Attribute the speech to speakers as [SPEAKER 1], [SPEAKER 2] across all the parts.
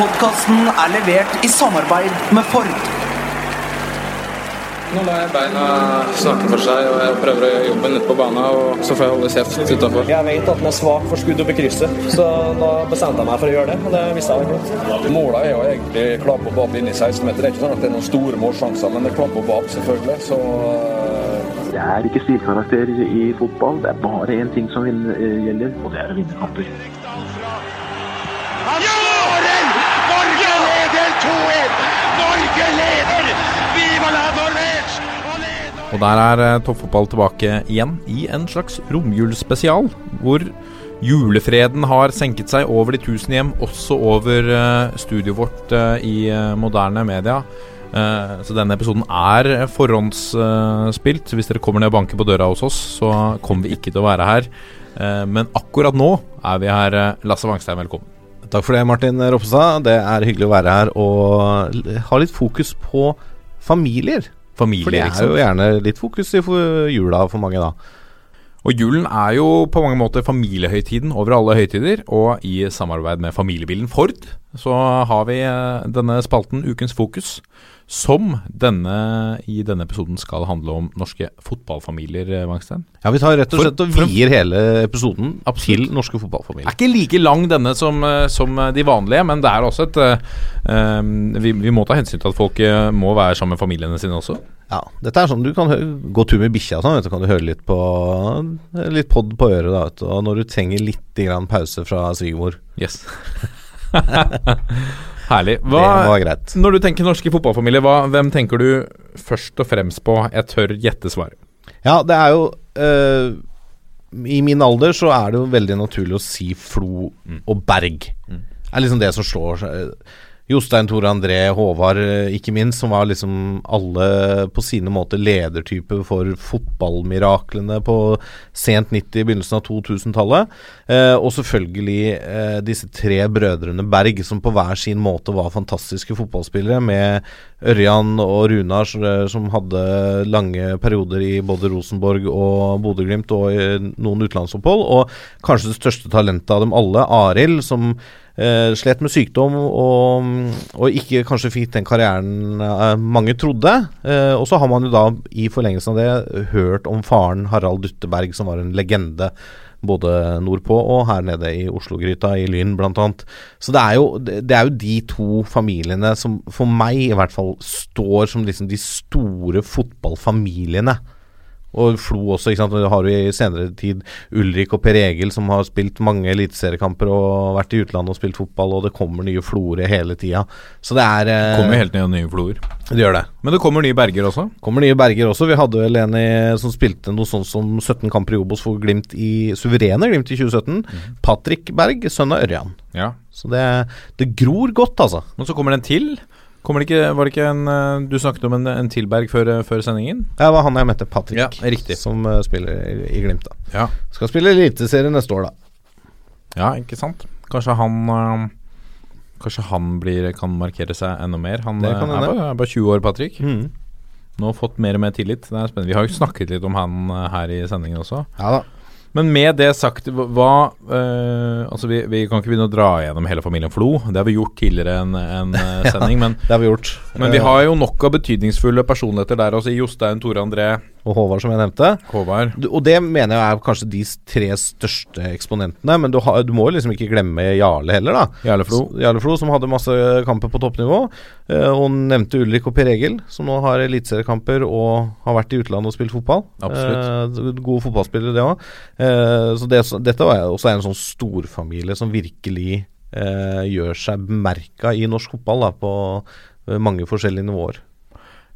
[SPEAKER 1] Podkasten er levert i samarbeid med Ford.
[SPEAKER 2] Nå lar jeg beina snakke for seg, og jeg prøver å gjøre jobben ute på banen. Og så får jeg holde kjeft utafor.
[SPEAKER 3] Jeg vet at den er svak for skudd opp i krysset, så da bestemte jeg meg for å gjøre det. Og det visste jeg ikke.
[SPEAKER 4] Målet er jo egentlig klappe og opp inn i 16-meter. Det er ikke sånn at det er noen store målsjanser, men det er klappe og opp selvfølgelig. Så eh,
[SPEAKER 5] Det er ikke stilkarakter i fotball. Det er bare én ting som eh, gjelder, og det er å vinne kamper.
[SPEAKER 6] Og
[SPEAKER 7] der er eh, toppfotball tilbake igjen i en slags romjulsspesial, hvor julefreden har senket seg over de tusen hjem, også over eh, studioet vårt eh, i moderne media. Så denne episoden er forhåndsspilt. Hvis dere kommer ned og banker på døra hos oss, så kommer vi ikke til å være her. Men akkurat nå er vi her. Lasse Wangstein, velkommen.
[SPEAKER 8] Takk for det, Martin Ropstad. Det er hyggelig å være her og ha litt fokus på familier. For det er jo gjerne litt fokus i jula for mange, da.
[SPEAKER 7] Og julen er jo på mange måter familiehøytiden over alle høytider, og i samarbeid med familiebilen Ford så har vi eh, denne spalten Ukens fokus, som denne, i denne episoden skal handle om norske fotballfamilier, eh, Wangstein.
[SPEAKER 8] Ja, Vi tar rett og slett og vier hele episoden
[SPEAKER 7] Absolutt.
[SPEAKER 8] til norske fotballfamilier.
[SPEAKER 7] Er ikke like lang denne som, eh, som eh, de vanlige, men det er også et eh, eh, vi, vi må ta hensyn til at folk eh, må være sammen med familiene sine også.
[SPEAKER 8] Ja, Dette er sånn du kan gå tur med bikkja og sånn, så du, kan du høre litt på Litt pod på øret, da, vet du. Og når du trenger litt grann pause fra svigermor.
[SPEAKER 7] Yes. Herlig.
[SPEAKER 8] Det var greit.
[SPEAKER 7] Når du tenker norske fotballfamilie, hva, hvem tenker du først og fremst på? Jeg tør gjette svaret.
[SPEAKER 8] Ja, det er jo øh, I min alder så er det jo veldig naturlig å si Flo og Berg. Det er liksom det som slår seg. Jostein, Tore André, Håvard, eh, ikke minst, som var liksom alle på sine måter ledertyper for fotballmiraklene på sent 90-, begynnelsen av 2000-tallet. Eh, og selvfølgelig eh, disse tre brødrene Berg, som på hver sin måte var fantastiske fotballspillere, med Ørjan og Runar, eh, som hadde lange perioder i både Rosenborg og Bodø-Glimt og noen utenlandsopphold. Og kanskje det største talentet av dem alle, Arild, som eh, slet med sykdom og, og ikke kanskje fikk den karrieren eh, mange trodde. Eh, og så har man jo da i forlengelsen av det hørt om faren Harald Dutteberg, som var en legende. Både nordpå og her nede i Oslo-gryta, i Lyn bl.a. Så det er, jo, det er jo de to familiene som for meg i hvert fall står som liksom de store fotballfamiliene. Og Flo også, ikke sant. Og har du i senere tid Ulrik og Per Egil som har spilt mange eliteseriekamper og vært i utlandet og spilt fotball, og det kommer nye floer hele tida. Så det er eh,
[SPEAKER 7] Kommer helt ned nye floer.
[SPEAKER 8] Det gjør det.
[SPEAKER 7] Men det kommer nye Berger også.
[SPEAKER 8] Kommer nye Berger også. Vi hadde vel en i, som spilte noe sånt som 17 kamper i Obos for Glimt i suverene Glimt i 2017. Patrick Berg, sønn av Ørjan.
[SPEAKER 7] Ja.
[SPEAKER 8] Så det, det gror godt, altså.
[SPEAKER 7] Men så kommer den til. Kommer det ikke, var det ikke en eh, Du snakket om en, en Tilberg før, eh, før sendingen?
[SPEAKER 8] Det var han jeg møtte, Patrick,
[SPEAKER 7] Ja, riktig.
[SPEAKER 8] som uh, spiller i, i Glimt. da
[SPEAKER 7] Ja.
[SPEAKER 8] Skal spille Eliteserie neste år, da.
[SPEAKER 7] Ja, ikke sant? Kanskje han uh, Kanskje han blir, kan markere seg enda mer. Han er, bare, er bare 20 år, Patrick.
[SPEAKER 8] Mm.
[SPEAKER 7] Nå har fått mer og mer tillit. Det er spennende. Vi har jo snakket litt om han her i sendingen også.
[SPEAKER 8] Ja da.
[SPEAKER 7] Men med det sagt, hva eh, Altså, vi, vi kan ikke begynne å dra gjennom hele familien Flo. Det har vi gjort tidligere en, en sending. sending. men,
[SPEAKER 8] Det har vi gjort.
[SPEAKER 7] men vi
[SPEAKER 8] Eh,
[SPEAKER 7] har jo nok av betydningsfulle personligheter der også. i Jostein, Tore André,
[SPEAKER 8] Og Håvard, som jeg nevnte.
[SPEAKER 7] Håvard.
[SPEAKER 8] Og det mener jeg er kanskje de tre største eksponentene. Men du, har, du må jo liksom ikke glemme Jarle heller, da.
[SPEAKER 7] Jarle Flo.
[SPEAKER 8] Jarle Flo, som hadde masse kamper på toppnivå. Eh, og nevnte Ulrik og Per Egil, som nå har eliteseriekamper og har vært i utlandet og spilt fotball.
[SPEAKER 7] Absolutt.
[SPEAKER 8] Eh, gode fotballspillere, det òg. Eh, så det, dette var også en sånn storfamilie som virkelig eh, gjør seg bemerka i norsk fotball da, på eh, mange forskjellige nivåer.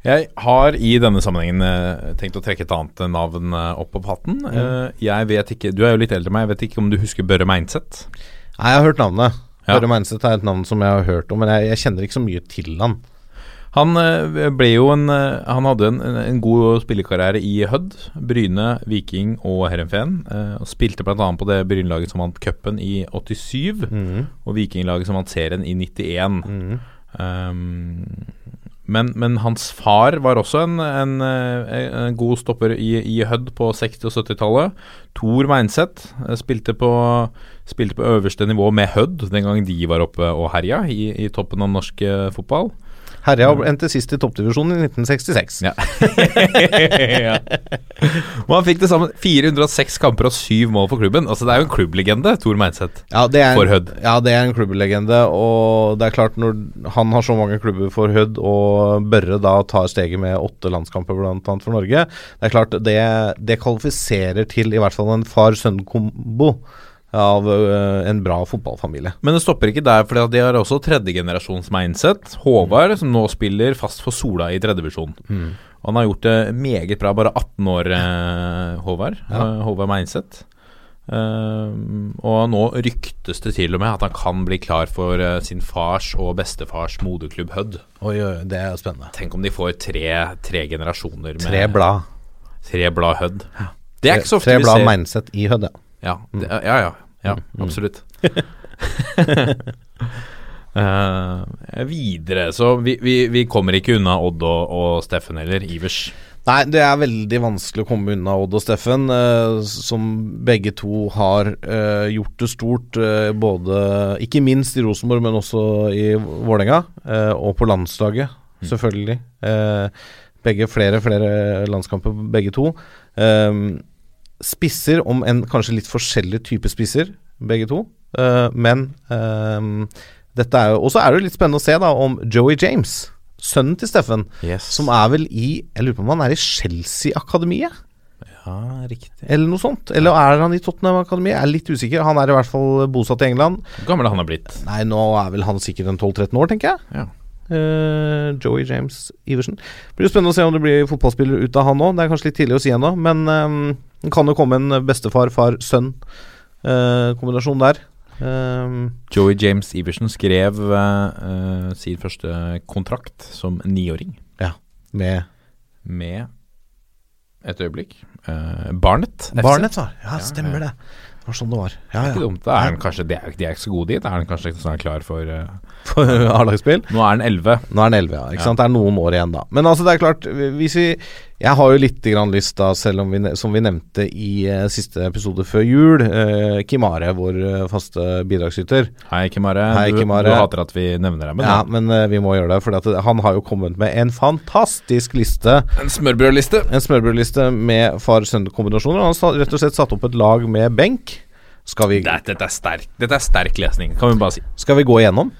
[SPEAKER 7] Jeg har i denne sammenhengen eh, tenkt å trekke et annet navn eh, opp på hatten. Mm. jeg vet ikke, Du er jo litt eldre enn meg, jeg vet ikke om du husker Børre Meinseth?
[SPEAKER 8] Nei, jeg har hørt navnet.
[SPEAKER 7] Ja.
[SPEAKER 8] Børre Meinseth er et navn som jeg har hørt om, men jeg, jeg kjenner ikke så mye til han.
[SPEAKER 7] Han eh, ble jo en eh, Han hadde en, en- god spillekarriere i Hødd, Bryne, Viking og Herrenfeen. eh, og Spilte bl.a. på det Bryne-laget som vant cupen i 87,
[SPEAKER 8] mm.
[SPEAKER 7] og Viking-laget som vant serien i 91.
[SPEAKER 8] Mm.
[SPEAKER 7] Um, Men, men hans far var også en, en, eh, en god stopper i, i Hødd på 60- og 70-tallet. Tor Meinseth eh, spilte på, spilte på øverste nivå med Hødd den gang de var oppe og herja i, i toppen av norsk eh, fotball.
[SPEAKER 8] Herja endte sist i toppdivisjonen i 1966.
[SPEAKER 7] Ja. ja. Han fikk til sammen 406 kamper og syv mål for klubben. Altså Det er jo en klubblegende, Tor Meinseth.
[SPEAKER 8] Ja, det er,
[SPEAKER 7] For Hødd.
[SPEAKER 8] Ja, det er en klubblegende. Og det er klart, når han har så mange klubber for Hødd, og Børre da tar steget med åtte landskamper annet for Norge, det er klart det, det kvalifiserer til i hvert fall en far-sønn-kombo av øh, en bra fotballfamilie.
[SPEAKER 7] Men det stopper ikke der, for de har også tredjegenerasjons mindset. Håvard, som nå spiller fast for Sola i tredjevisjon.
[SPEAKER 8] Mm.
[SPEAKER 7] Han har gjort det meget bra. Bare 18 år, eh, Håvard.
[SPEAKER 8] Ja.
[SPEAKER 7] Eh, Håvard Meinseth. Eh, og nå ryktes det til og med at han kan bli klar for eh, sin fars og bestefars moderklubb Hødd.
[SPEAKER 8] Oi, oi, det er spennende.
[SPEAKER 7] Tenk om de får tre, tre generasjoner med
[SPEAKER 8] Tre blad.
[SPEAKER 7] Tre blad Hødd. Det er ikke så ofte
[SPEAKER 8] Tre
[SPEAKER 7] vi
[SPEAKER 8] blad
[SPEAKER 7] ser
[SPEAKER 8] Meinseth i Hødd, ja.
[SPEAKER 7] Ja, det, ja, ja, ja absolutt. uh, videre, så vi, vi, vi kommer ikke unna Odd og, og Steffen heller. Ivers.
[SPEAKER 8] Nei, det er veldig vanskelig å komme unna Odd og Steffen, eh, som begge to har eh, gjort det stort. eh, både Ikke minst i Rosenborg, men også i Vålerenga. eh, og på landslaget, selvfølgelig. Eh, begge flere flere landskamper, begge to. Eh, spisser, om en kanskje litt forskjellig type spisser, begge to. Uh, men um, dette er jo Og så er det jo litt spennende å se da om Joey James, sønnen til Steffen, som er vel i Jeg lurer på om han er i Chelsea-akademiet?
[SPEAKER 7] Ja, riktig.
[SPEAKER 8] Eller noe sånt. Eller er han i Tottenham Akademi? Jeg er litt usikker. Han er i hvert fall bosatt i England.
[SPEAKER 7] Hvor gammel han har blitt?
[SPEAKER 8] Nei, nå er vel han sikkert en 12-13 år, tenker jeg.
[SPEAKER 7] Ja.
[SPEAKER 8] Uh, Joey James Iversen. Blir jo spennende å se om det blir fotballspiller ut av han òg. Det er kanskje litt tidlig å si ennå, men eh, det kan jo komme en bestefar-far-sønn-kombinasjon der. Um,
[SPEAKER 7] Joey James Iversen skrev uh, eh, sin første kontrakt som niåring
[SPEAKER 8] ja, med
[SPEAKER 7] med Et øyeblikk. uh, Barnet. FC.
[SPEAKER 8] Barnet, var. Ja,
[SPEAKER 7] Ja,
[SPEAKER 8] stemmer det. Det var sånn det var.
[SPEAKER 7] Det er ikke
[SPEAKER 8] ja.
[SPEAKER 7] dumt. Er han kanskje, de, er, de er ikke så gode dit. Er han kanskje ikke sånn klar for uh,
[SPEAKER 8] For A-lagsspill.
[SPEAKER 7] Nå er han 11.
[SPEAKER 8] Nå er den 11, ja. Ikke
[SPEAKER 7] Ja.
[SPEAKER 8] sant? Det er noen år igjen, da. Men altså, det er klart hvis vi Jeg har jo litt grann lyst, da, selv om vi, som vi nevnte i eh, siste episode før jul, eh, Kimare, vår eh, faste bidragsyter.
[SPEAKER 7] Hei, Kimare.
[SPEAKER 8] Hei,
[SPEAKER 7] Du,
[SPEAKER 8] Kimare.
[SPEAKER 7] du hater at vi nevner deg, men
[SPEAKER 8] Ja, men eh, vi må gjøre det, for han har jo kommet med en fantastisk liste.
[SPEAKER 7] En smørbrødliste.
[SPEAKER 8] En smørbrødliste med far-sønn-kombinasjoner. Han har rett og slett satt opp et lag med benk. Skal vi,
[SPEAKER 7] Dette, dette, er sterk, dette er sterk lesning, kan vi bare si.
[SPEAKER 8] skal vi gå igjennom?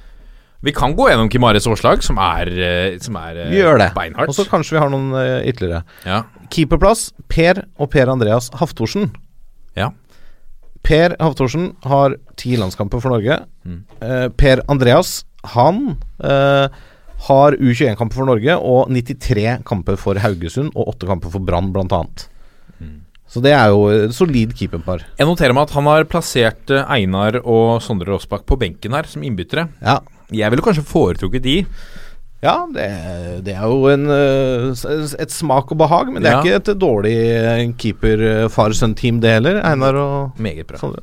[SPEAKER 7] Vi kan gå gjennom Kimares årslag, som er, eh, som er eh,
[SPEAKER 8] Vi gjør det.
[SPEAKER 7] beinhardt.
[SPEAKER 8] Og så kanskje vi har noen eh, ytterligere.
[SPEAKER 7] ja.
[SPEAKER 8] Keeperplass Per og Per Andreas Haftorsen.
[SPEAKER 7] ja.
[SPEAKER 8] Per Haftorsen har ti landskamper for Norge.
[SPEAKER 7] Mm.
[SPEAKER 8] Eh, per Andreas, han eh, har U21-kamper for Norge og 93 kamper for Haugesund og 8 kamper for Brann, annet.
[SPEAKER 7] Mm.
[SPEAKER 8] Så det er jo et solid keeperpar.
[SPEAKER 7] Jeg noterer meg at han har plassert eh, Einar og Sondre Rossbakk på benken her som innbyttere.
[SPEAKER 8] Ja,
[SPEAKER 7] Jeg ville kanskje foretrukket de.
[SPEAKER 8] ja det, det er jo en, eh, et smak og behag, men det er
[SPEAKER 7] Ja.
[SPEAKER 8] ikke et dårlig eh, keeper-far-sønn-team, det heller. Einar og
[SPEAKER 7] Meget bra.
[SPEAKER 8] Sånn.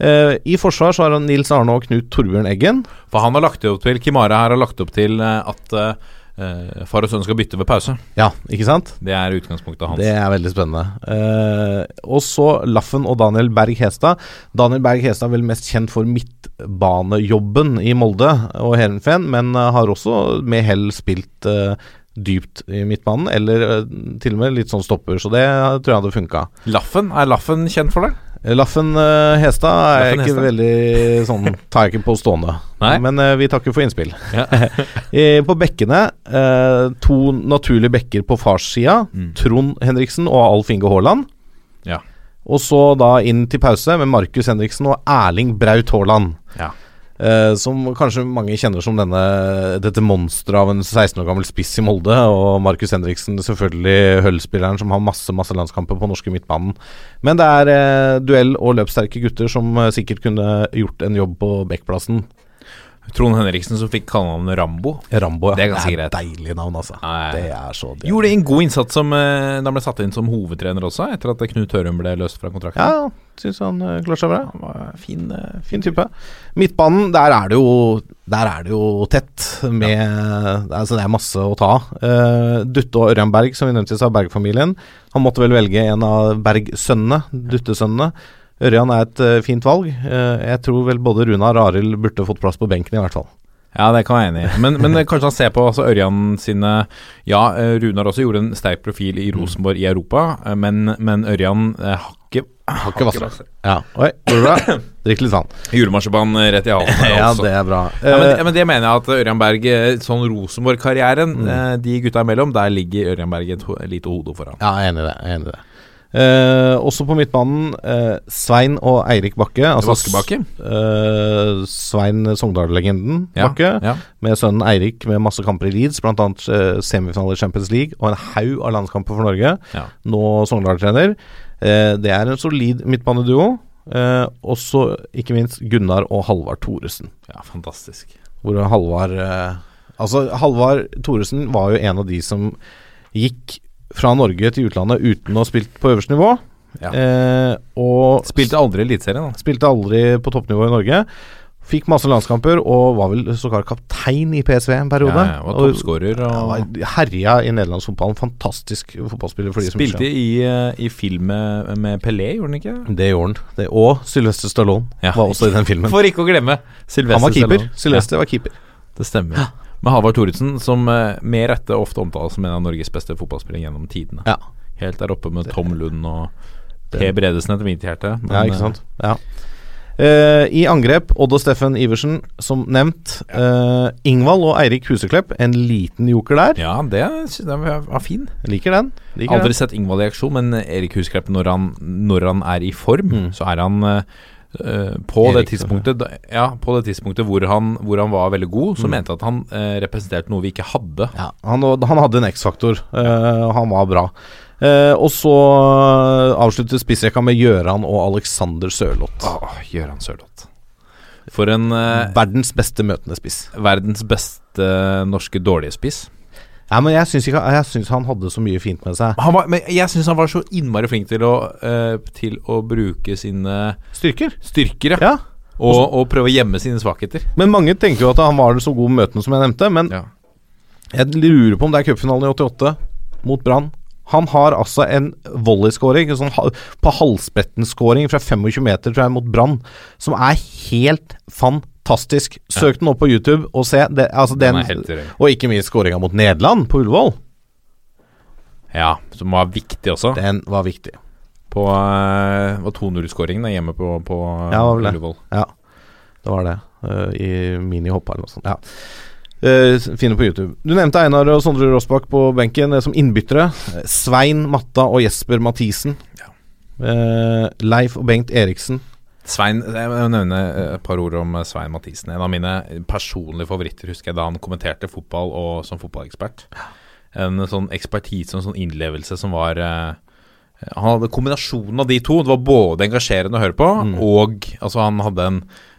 [SPEAKER 8] Eh, I forsvar så har han Nils Arne og Knut Torbjørn Eggen.
[SPEAKER 7] For han har lagt opp til Kimara her har lagt opp til at at eh, far og sønn skal bytte ved pause.
[SPEAKER 8] Ja, ikke sant?
[SPEAKER 7] Det er utgangspunktet hans.
[SPEAKER 8] Det er veldig spennende. Uh, og så Laffen og Daniel Berg Hestad. Daniel Berg Hestad er vel mest kjent for midtbanejobben i Molde og Heerenveen, men eh, har også med hell spilt uh, dypt i midtbanen, eller til og med litt sånn stopper, så det tror jeg hadde funka.
[SPEAKER 7] Laffen, er Laffen kjent for det?
[SPEAKER 8] Laffen eh, Hestad er
[SPEAKER 7] Laffen
[SPEAKER 8] ikke
[SPEAKER 7] Hestad.
[SPEAKER 8] veldig sånn Tar jeg ikke på stående.
[SPEAKER 7] Nei.
[SPEAKER 8] Men eh, vi takker for innspill.
[SPEAKER 7] Ja.
[SPEAKER 8] På bekkene, eh, to naturlige bekker på farssida.
[SPEAKER 7] Mm.
[SPEAKER 8] Trond Henriksen og Alf Inge Haaland.
[SPEAKER 7] Ja.
[SPEAKER 8] Og så da inn til pause med Markus Henriksen og Erling Braut Haaland.
[SPEAKER 7] Ja.
[SPEAKER 8] Eh, som kanskje mange kjenner som denne, dette monsteret av en 16 år gammel spiss i Molde. Og Markus Henriksen, selvfølgelig Hull-spilleren som har masse masse landskamper på norske midtbanen. Men det er uh, duell- og løpssterke gutter som uh, sikkert kunne gjort en jobb på backplassen.
[SPEAKER 7] Trond Henriksen som fikk kallenavnet Rambo.
[SPEAKER 8] Rambo, ja.
[SPEAKER 7] Det er ganske greit.
[SPEAKER 8] Deilig navn, altså.
[SPEAKER 7] Ja, ja, ja.
[SPEAKER 8] Det er så
[SPEAKER 7] Gjorde en god innsats som da han ble satt inn som hovedtrener også, etter at Knut Hørum ble løst fra kontrakten.
[SPEAKER 8] Ja, Syns han uh, klarte seg bra.
[SPEAKER 7] Han var fin, eh,
[SPEAKER 8] Fin type. Midtbanen, der er det jo Der er det jo tett med Altså, det er masse å ta av. Uh, Dutte og Ørjan Berg, som vi nevnte av Berg-familien. Han måtte vel velge en av Berg-sønnene, Dutte-sønnene. Ørjan er et uh, fint valg. Uh, jeg tror vel både Runa og Arild burde fått plass på benken, i hvert fall.
[SPEAKER 7] Ja, det kan jeg være enig i. Men, men kanskje han ser på altså, Ørjan sine Ja, eh, Runar også gjorde en sterk profil i Rosenborg i Europa, eh, men, men Ørjan eh, har ikke
[SPEAKER 8] Ikke vaska. Ja. Oi, går det bra? Drikk litt vann.
[SPEAKER 7] Julemarsipan rett i halsen
[SPEAKER 8] Ja, det er bra.
[SPEAKER 7] Ja, men,
[SPEAKER 8] Eh,
[SPEAKER 7] men det mener jeg at Ørjan Berg eh, Sånn Rosenborg-karrieren,
[SPEAKER 8] Mm.
[SPEAKER 7] eh, de gutta imellom, der ligger Ørjan Berg et lite hode foran.
[SPEAKER 8] Ja, jeg er enig i det. Jeg er enig i det. Eh, også på midtbanen eh, Svein og Eirik Bakke. Altså
[SPEAKER 7] Vaskebakke?
[SPEAKER 8] eh, Svein Sogndal-legenden
[SPEAKER 7] Ja,
[SPEAKER 8] Bakke.
[SPEAKER 7] ja.
[SPEAKER 8] Med sønnen Eirik med masse kamper i Leeds, bl.a. Uh, semifinale i Champions League og en haug av landskamper for Norge.
[SPEAKER 7] Ja.
[SPEAKER 8] Nå Sogndal-trener. Eh, det er en solid midtbaneduo. Eh, også ikke minst Gunnar og Halvard Thoresen.
[SPEAKER 7] ja, fantastisk.
[SPEAKER 8] Hvor Halvard Altså, Halvard Thoresen var jo en av de som gikk fra Norge til utlandet uten å ha spilt på øverste nivå.
[SPEAKER 7] Ja.
[SPEAKER 8] Eh, og
[SPEAKER 7] Spilte aldri Eliteserien, da.
[SPEAKER 8] spilte aldri på toppnivå i Norge. Fikk masse landskamper og var vel sågar kaptein i PSV en periode.
[SPEAKER 7] Ja, ja, var toppskårer
[SPEAKER 8] ja,
[SPEAKER 7] og
[SPEAKER 8] ja, herja i nederlandsfotballen. Fantastisk fotballspiller for de som
[SPEAKER 7] Spilte i, eh, i film med, Pelé, gjorde han ikke?
[SPEAKER 8] Det gjorde han. Det, og Sylvester Stallone
[SPEAKER 7] Ja.
[SPEAKER 8] var også i den filmen.
[SPEAKER 7] For ikke å glemme Sylvester
[SPEAKER 8] Han var keeper.
[SPEAKER 7] Stallone.
[SPEAKER 8] Sylvester var keeper.
[SPEAKER 7] Det stemmer. Med Havard Thoresen, som eh, med rette ofte omtales som en av Norges beste fotballspillere gjennom tidene.
[SPEAKER 8] Ja.
[SPEAKER 7] Helt der oppe med Tom Lund og P. Bredesen etter mitt hjerte. men,
[SPEAKER 8] Ja, ikke sant. Ja. Uh, I angrep, Odd og Steffen Iversen, som nevnt. Uh, Ingvald og Eirik Huseklepp, en liten joker der.
[SPEAKER 7] eh, Ja, det den var fin.
[SPEAKER 8] Liker den. Liker
[SPEAKER 7] Aldri
[SPEAKER 8] den.
[SPEAKER 7] sett Ingvald i aksjon, men Erik Huseklepp, når han, når han er i form,
[SPEAKER 8] Mm.
[SPEAKER 7] så er han eh, eh, på det tidspunktet Ja, på det tidspunktet hvor han, hvor han var veldig god, så
[SPEAKER 8] Mm.
[SPEAKER 7] mente jeg at han eh, representerte noe vi ikke hadde.
[SPEAKER 8] Ja, han, han hadde en X-faktor. Eh, han var bra. Eh, og så avslutter spissrekka med Gjøran og Alexander Sørloth.
[SPEAKER 7] Åh, Gøran Sørloth. For en eh,
[SPEAKER 8] Verdens beste møtende spiss.
[SPEAKER 7] verdens beste norske dårlige spiss.
[SPEAKER 8] Ja, men jeg syns, ikke, jeg syns han hadde så mye fint med seg.
[SPEAKER 7] Han var, men jeg syns han var så innmari flink til å, uh, til å bruke sine
[SPEAKER 8] Styrker.
[SPEAKER 7] styrker, ja.
[SPEAKER 8] Ja.
[SPEAKER 7] Og, og prøve å gjemme sine svakheter.
[SPEAKER 8] Men mange tenker jo at han var så god møtene som jeg nevnte. Men
[SPEAKER 7] Ja.
[SPEAKER 8] jeg lurer på om det er cupfinalen i 88 mot Brann. Han har altså en volleyskåring, sånn på halsbretten-skåring fra 25 meter, tror jeg, mot Brann, som er helt fantastisk. Søk den opp på YouTube og se. Det, altså
[SPEAKER 7] Den
[SPEAKER 8] den, og ikke minst skåringa mot Nederland, på Ullevål.
[SPEAKER 7] ja, som var viktig også.
[SPEAKER 8] Den var viktig.
[SPEAKER 7] På uh, var 2-0-skåringen hjemme på, på
[SPEAKER 8] Ja.
[SPEAKER 7] Ullevål.
[SPEAKER 8] Ja, det var det. Uh, I minihopp eller noe sånt. Ja. Uh, Finne på YouTube. Du nevnte Einar og Sondre Rossbakk på benken som innbyttere. Svein Matta og Jesper Mathisen.
[SPEAKER 7] Ja.
[SPEAKER 8] Uh, Leif og Bengt Eriksen.
[SPEAKER 7] Svein, Jeg må nevne et par ord om eh, Svein Mathisen. En av mine personlige favoritter husker jeg da han kommenterte fotball og som fotballekspert. En sånn ekspertise og en sånn innlevelse som var eh, Han hadde kombinasjonen av de to. Det var både engasjerende å høre på,
[SPEAKER 8] Mm.
[SPEAKER 7] og altså, han hadde en,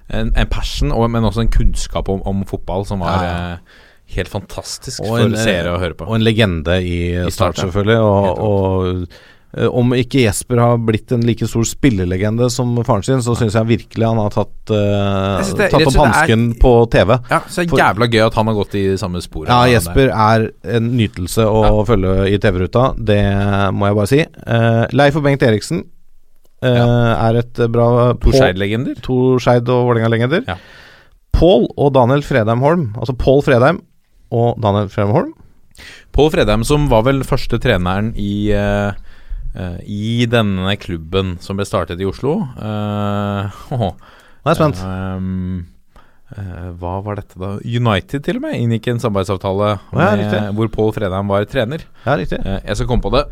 [SPEAKER 7] en, en passion, og, men også en kunnskap om, om fotball som var
[SPEAKER 8] Ja,
[SPEAKER 7] eh, helt fantastisk
[SPEAKER 8] Og
[SPEAKER 7] for
[SPEAKER 8] en, eh,
[SPEAKER 7] seere å høre på.
[SPEAKER 8] Og en legende i,
[SPEAKER 7] I
[SPEAKER 8] Start, selvfølgelig. Og, og eh, om ikke Jesper har blitt en like stor spillelegende som faren sin, så syns jeg virkelig han har tatt,
[SPEAKER 7] uh, det-
[SPEAKER 8] tatt opp hansken på TV.
[SPEAKER 7] Ja, så er
[SPEAKER 8] det
[SPEAKER 7] jævla gøy at han har gått i samme sporet.
[SPEAKER 8] Ja. Jesper er en nytelse å følge i TV-ruta, det må jeg bare si. Uh, Leif og Bengt Eriksen eh, er et bra
[SPEAKER 7] To Skeid-legender.
[SPEAKER 8] To Skeid og Vålerenga-legender.
[SPEAKER 7] Ja.
[SPEAKER 8] Pål og Daniel Fredheim Holm, altså Pål Fredheim og Daniel Fredheim Holm.
[SPEAKER 7] Pål Fredheim, som var vel første treneren i eh, eh, I denne klubben som ble startet i Oslo. Uh, oh,
[SPEAKER 8] Nå er jeg spent.
[SPEAKER 7] ehm, uh, hva var dette, da? United, til og med, inngikk en samarbeidsavtale
[SPEAKER 8] ja,
[SPEAKER 7] med, hvor Pål Fredheim var trener.
[SPEAKER 8] Ja, riktig.
[SPEAKER 7] Eh, jeg skal komme på det.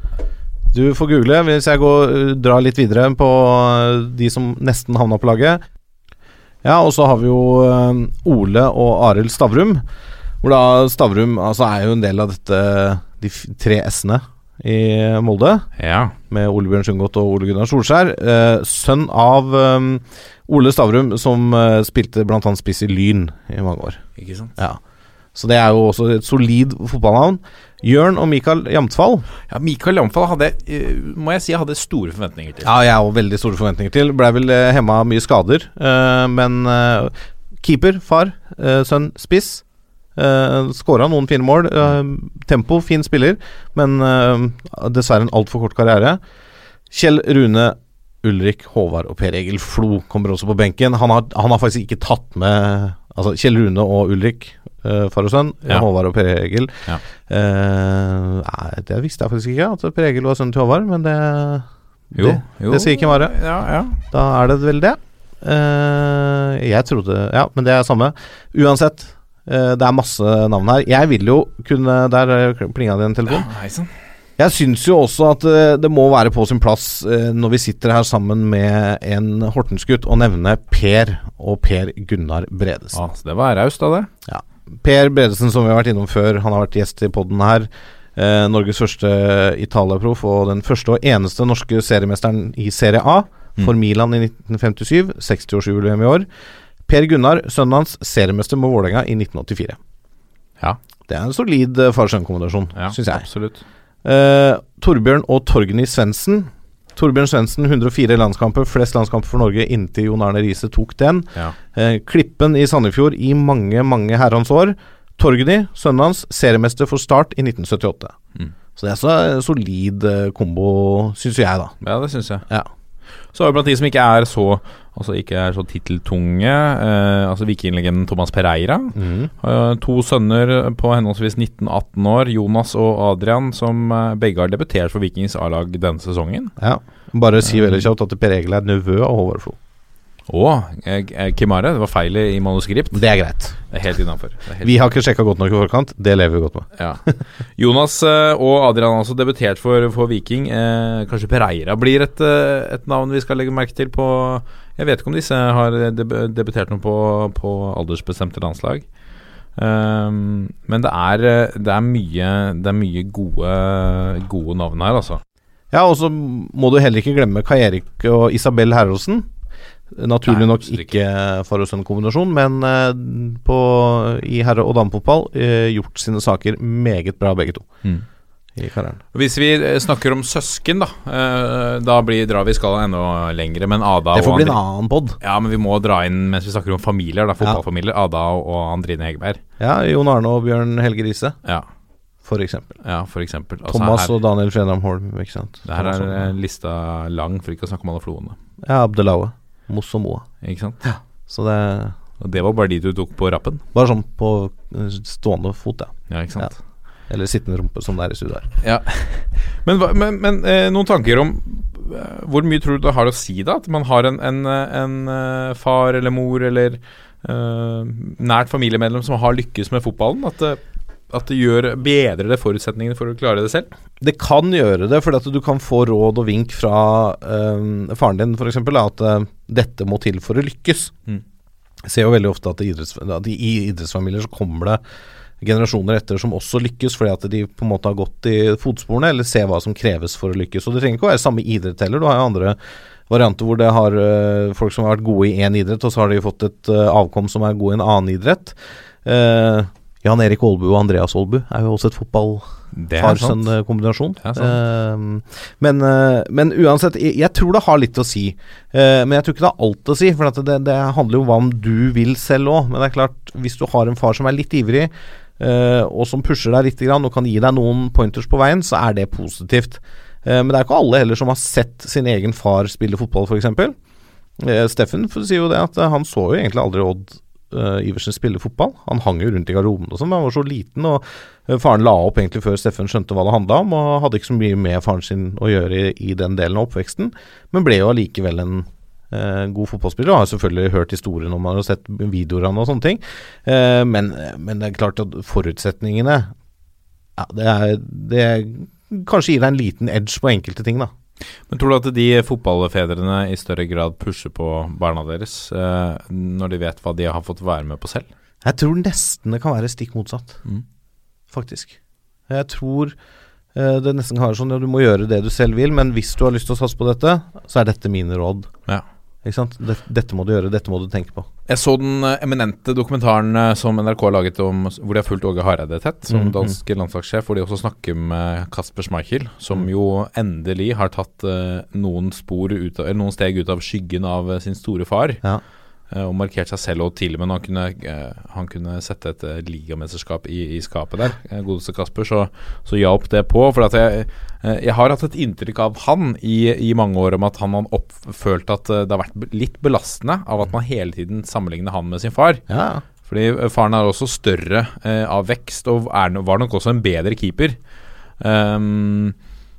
[SPEAKER 8] Du får google hvis jeg går, uh, drar litt videre på uh, de som nesten havna på laget. Ja, og så har vi jo uh, Ole og Arild Stavrum. Hvor da Stavrum altså er jo en del av dette de tre S-ene i Molde.
[SPEAKER 7] Ja.
[SPEAKER 8] Med Ole Bjørn Sundgodt og Ole Gunnar Solskjær. Eh, sønn av um, Ole Stavrum, som eh, spilte bl.a. spiss i Lyn i mange år.
[SPEAKER 7] Ikke sant?
[SPEAKER 8] Ja. Så det er jo også et solid fotballnavn. Jørn og Mikael Jamtfall.
[SPEAKER 7] Ja, Mikael Jamtfall hadde, eh, må jeg si, jeg hadde store forventninger til.
[SPEAKER 8] Ja, jeg har også veldig store forventninger til. Blei vel uh, hemma mye skader. eh, men eh, keeper, far, eh, sønn, spiss. Uh, Skåra noen fine mål. Uh, tempo, fin spiller, men uh, dessverre en altfor kort karriere. Kjell Rune Ulrik, Håvard og Per Egil Flo kommer også på benken. Han har, han har faktisk ikke tatt med Altså Kjell Rune og Ulrik, uh, far og sønn.
[SPEAKER 7] Ja.
[SPEAKER 8] Håvard og Per Egil.
[SPEAKER 7] Ja.
[SPEAKER 8] Uh, nei, det visste jeg faktisk ikke, at Per Egil var sønnen til Håvard, men det
[SPEAKER 7] Jo,
[SPEAKER 8] det,
[SPEAKER 7] jo.
[SPEAKER 8] det sier ikke Mare.
[SPEAKER 7] Ja, ja.
[SPEAKER 8] Da er det vel det. Uh, jeg trodde Ja, men det er samme. Uansett, eh, det er masse navn her. Jeg vil jo kunne Der plinga det en telefon.
[SPEAKER 7] Ja.
[SPEAKER 8] Jeg syns jo også at eh, det må være på sin plass eh, når vi sitter her sammen med en Hortensgutt, å nevne Per og Per Gunnar Bredesen.
[SPEAKER 7] Ah, så det var raust av det.
[SPEAKER 8] Ja. Per Bredesen, som vi har vært innom før, han har vært gjest i poden her. Eh, Norges første Italia-proff og den første og eneste norske seriemesteren i Serie A for Milan i 1957. 60-årsjubileum i år. Per Gunnar, sønnen hans, seriemester med Vålerenga i 1984.
[SPEAKER 7] Ja.
[SPEAKER 8] Det er en solid uh, far-sønn-kombinasjon,
[SPEAKER 7] Ja,
[SPEAKER 8] syns jeg.
[SPEAKER 7] Absolutt.
[SPEAKER 8] Uh, Torbjørn og Torgny Svendsen. Torbjørn Svendsen, 104 landskamper, flest landskamper for Norge inntil Jon Arne Riise tok den.
[SPEAKER 7] Ja.
[SPEAKER 8] Uh, Klippen i Sandefjord i mange, mange herrens år. Torgny, sønnen hans, seriemester for Start i 1978.
[SPEAKER 7] Mm.
[SPEAKER 8] Så det er så eh, solid eh, kombo, syns jeg, da.
[SPEAKER 7] ja, det syns jeg.
[SPEAKER 8] Ja.
[SPEAKER 7] Så er det blant de som ikke er så Altså ikke er så titteltunge, eh, altså vikinglegenden Thomas Pereira.
[SPEAKER 8] Mm.
[SPEAKER 7] Eh, to sønner på henholdsvis 19-18 år, Jonas og Adrian, som eh, begge har debutert for Vikings A-lag denne sesongen.
[SPEAKER 8] ja. Bare si veldig kjapt at Per Egil er nevø av Håvard Flo.
[SPEAKER 7] Å, eh, eh, Kimare, det var feil i manuskript.
[SPEAKER 8] Det er greit.
[SPEAKER 7] Det er helt innafor.
[SPEAKER 8] Vi har ikke sjekka godt nok i forkant. Det lever vi godt med.
[SPEAKER 7] Ja. Jonas eh, og Adrian har også debutert for, for Viking. Eh, kanskje Pereira blir et, eh, et navn vi skal legge merke til på Jeg vet ikke om disse har deb debutert noe på, på aldersbestemte landslag. Um, men det er, det er mye Det er mye gode, gode navn her, altså.
[SPEAKER 8] Ja, og så må du heller ikke glemme Kai Erik og Isabel Herrosen. Naturlig
[SPEAKER 7] Nei,
[SPEAKER 8] nok ikke far og sønn-kombinasjon, men eh, på, i herre- og damefotball eh, gjort sine saker meget bra, begge to,
[SPEAKER 7] Mm.
[SPEAKER 8] I karrieren.
[SPEAKER 7] Hvis vi eh, snakker om søsken, da eh, Da blir, drar vi skalaen enda lengre. Men Ada
[SPEAKER 8] Det får
[SPEAKER 7] og
[SPEAKER 8] bli en annen pod.
[SPEAKER 7] Ja, men vi må dra inn mens vi snakker om familier, da, fotballfamilier. Ada og, Andrine Hegerberg.
[SPEAKER 8] Ja, Jon Arne og Bjørn Helge Riise,
[SPEAKER 7] Ja,
[SPEAKER 8] for eksempel.
[SPEAKER 7] ja, for eksempel. Altså,
[SPEAKER 8] Thomas
[SPEAKER 7] her,
[SPEAKER 8] og Daniel Fredheim Holm, ikke sant.
[SPEAKER 7] Det her
[SPEAKER 8] Thomas
[SPEAKER 7] er eh, lista lang, for ikke å snakke om alle floene.
[SPEAKER 8] Ja, Abdelaue. Moss og Moa.
[SPEAKER 7] Ikke sant?
[SPEAKER 8] Ja, Så det
[SPEAKER 7] Og det var bare de du tok på rappen?
[SPEAKER 8] bare sånn på stående fot, ja.
[SPEAKER 7] Ja, ikke sant?
[SPEAKER 8] Eller sittende rumpe, som det er i studio her.
[SPEAKER 7] Ja. Men, men, men eh, noen tanker om eh, hvor mye tror du det har å si, da? At man har en, en, eh, en eh, far eller mor eller eh, nært familiemedlem som har lykkes med fotballen? At det, at det gjør bedrer det forutsetningene for å klare det selv?
[SPEAKER 8] Det kan gjøre det, at du kan få råd og vink fra eh, faren din f.eks. At eh, dette må til for å lykkes.
[SPEAKER 7] Mm.
[SPEAKER 8] Jeg ser jo veldig ofte at i idrettsfamilier så kommer det generasjoner etter som også lykkes, fordi at de på en måte har gått i fotsporene, eller ser hva som kreves for å lykkes. Og det trenger ikke å være samme idrett heller. Du har jo andre varianter hvor det har eh, folk som har vært gode i én idrett, og så har de fått et eh, avkom som er god i en annen idrett. Uh, Jan Erik Aalbu og Andreas Aalbu er jo også et fotball
[SPEAKER 7] Det sant.
[SPEAKER 8] far-sønn-kombinasjon.
[SPEAKER 7] Det er
[SPEAKER 8] Eh, men, uh, men uansett, jeg, jeg tror det har litt å si. Uh, men jeg tror ikke det har alt å si, for det, det handler jo om hva om du vil selv òg. Men det er klart, hvis du har en far som er litt ivrig, og som pusher deg litt og kan gi deg noen pointers på veien, så er det positivt. Eh, men det er ikke alle heller som har sett sin egen far spille fotball, f.eks. Uh, Steffen sier jo det at eh, han så jo egentlig aldri Odd Iversen spille fotball. Han hang jo rundt i garderoben og sånn, men han var så liten, og eh, faren la opp egentlig før Steffen skjønte hva det handla om, og hadde ikke så mye med faren sin å gjøre i, i den delen av oppveksten, men ble jo allikevel en eh, god fotballspiller. Og har selvfølgelig hørt historien om han og sett videoer av og sånne ting, Eh, men, men det er klart at forutsetningene ja, det, er, det er, kanskje gir deg en liten edge på enkelte ting, da.
[SPEAKER 7] Men tror du at de fotballfedrene i større grad pusher på barna deres eh, når de vet hva de har fått være med på selv?
[SPEAKER 8] Jeg tror nesten det kan være stikk motsatt,
[SPEAKER 7] Mm.
[SPEAKER 8] faktisk. Jeg tror eh, det nesten kan være sånn at du må gjøre det du selv vil, men hvis du har lyst til å satse på dette, så er dette mine råd.
[SPEAKER 7] Ja.
[SPEAKER 8] Dette må du gjøre, dette må du tenke på.
[SPEAKER 7] Jeg så den eh, eminente dokumentaren eh, som NRK har laget om hvor de har fulgt Åge Hareide tett, som
[SPEAKER 8] Mhm.
[SPEAKER 7] dansk landslagssjef, hvor de også snakker med Kasper Schmeichel, som
[SPEAKER 8] Mm.
[SPEAKER 7] jo endelig har tatt eh, noen spor ut av, noen steg ut av skyggen av sin store far.
[SPEAKER 8] Ja.
[SPEAKER 7] Eh, og markert seg selv og til og med han kunne, eh, han kunne sette et eh, ligamesterskap i, i skapet der, godeste Kasper, så, så hjalp det på. For at jeg, jeg har hatt et inntrykk av han i, i mange år om at han har oppfølt at det har vært litt belastende av at man hele tiden sammenligner han med sin far.
[SPEAKER 8] Ja,
[SPEAKER 7] Fordi faren er også større eh, av vekst og er, var nok også en bedre keeper. Um,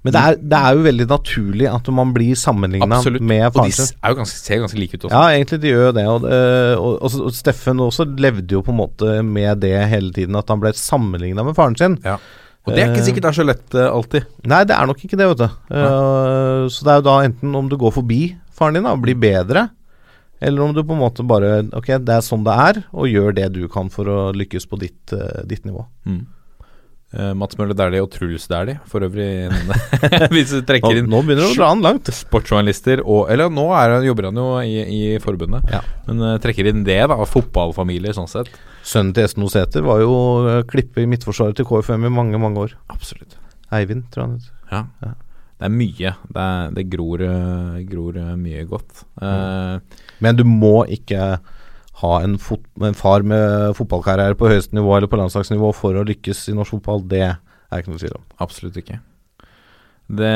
[SPEAKER 8] Men det er, det er jo veldig naturlig at man blir sammenligna med
[SPEAKER 7] Og de
[SPEAKER 8] faren sin.
[SPEAKER 7] er jo ganske, ser ganske like ut også.
[SPEAKER 8] Ja, egentlig de gjør jo det. Og, og, og, og Steffen også levde jo på en måte med det hele tiden, at han ble sammenligna med faren sin.
[SPEAKER 7] Ja. Og det er ikke
[SPEAKER 8] Eh,
[SPEAKER 7] sikkert det er så lett eh, alltid.
[SPEAKER 8] Nei, det er nok ikke det, vet du. Uh, så det er jo da enten om du går forbi faren din da, og blir bedre, eller om du på en måte bare Ok, det er sånn det er, og gjør det du kan for å lykkes på ditt, ditt nivå.
[SPEAKER 7] Eh, Mats Møller Dæhlie og Truls Dæhlie, for øvrig. Hvis du trekker inn
[SPEAKER 8] nå begynner det å dra han langt.
[SPEAKER 7] sportsjournalister og Eller nå han, jobber han jo i, i forbundet,
[SPEAKER 8] Ja.
[SPEAKER 7] men uh, trekker inn det, da. Fotballfamilier, sånn sett.
[SPEAKER 8] Sønnen til Esten Oseter var jo uh, klippe i midtforsvaret til KFM i mange, mange år.
[SPEAKER 7] Absolutt.
[SPEAKER 8] Eivind, tror jeg han.
[SPEAKER 7] Ja.
[SPEAKER 8] Ja.
[SPEAKER 7] Det er mye. Det, er, det gror, gror mye godt. Mm.
[SPEAKER 8] Men du må ikke ha en, fot en far med fotballkarriere på høyeste nivå eller på landslagsnivå for å lykkes i norsk fotball. Det er ikke noe tvil om.
[SPEAKER 7] Absolutt ikke. Det,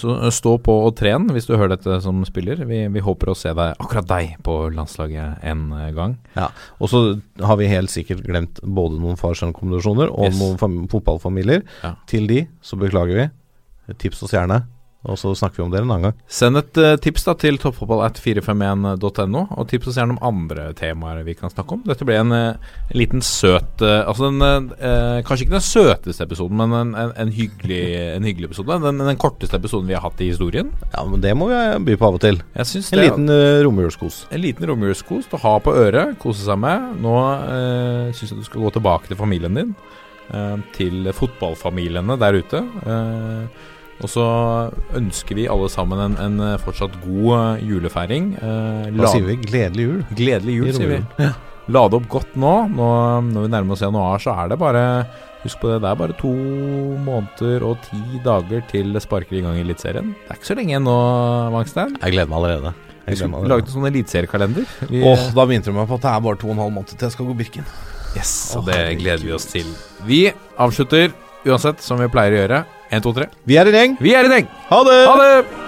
[SPEAKER 7] så stå på og tren hvis du hører dette som spiller. Vi, vi håper å se deg, akkurat deg, på landslaget en gang.
[SPEAKER 8] Ja, Og så har vi helt sikkert glemt både noen far-sønn-kombinasjoner og
[SPEAKER 7] Yes.
[SPEAKER 8] noen fam fotballfamilier.
[SPEAKER 7] Ja.
[SPEAKER 8] Til de så beklager vi. Tips oss gjerne, og så snakker vi om det en annen gang.
[SPEAKER 7] Send et uh, tips da til toppfotballat451.no, og tips oss gjerne om andre temaer vi kan snakke om. Dette ble en, en liten søt uh, Altså den, Kanskje ikke den søteste episoden, men en, en, en, hyggelig, en hyggelig episode. Den, den korteste episoden vi har hatt i historien.
[SPEAKER 8] Ja, men det må vi by på av og til. En
[SPEAKER 7] det,
[SPEAKER 8] liten uh, romjulskos.
[SPEAKER 7] En liten romjulskos å ha på øret, kose seg med. Nå uh, syns jeg du skal gå tilbake til familien din. til fotballfamiliene der ute. Eh, og så ønsker vi alle sammen en, en eh, fortsatt god eh, julefeiring. Eh,
[SPEAKER 8] Hva sier vi? Gledelig jul.
[SPEAKER 7] Gledelig jul, sier vi.
[SPEAKER 8] Ja.
[SPEAKER 7] Lade opp godt nå. nå. Når vi nærmer oss januar, så er det bare Husk på det, det er bare to måneder og ti dager til det sparker i gang i Eliteserien. Det er ikke så lenge igjen nå, Wangstein.
[SPEAKER 8] Jeg gleder meg allerede. Jeg vi
[SPEAKER 7] skulle laget en sånn eliteseriekalender. Vi-
[SPEAKER 8] Åh, da begynte du meg på at det er bare to og en halv måned til jeg skal gå Birken.
[SPEAKER 7] Yes, og det gleder vi oss til. Vi avslutter uansett som vi pleier å gjøre. 1, 2, 3.
[SPEAKER 8] Vi er en gjeng.
[SPEAKER 7] Vi er en gjeng!
[SPEAKER 8] Ha det!
[SPEAKER 7] Ha det!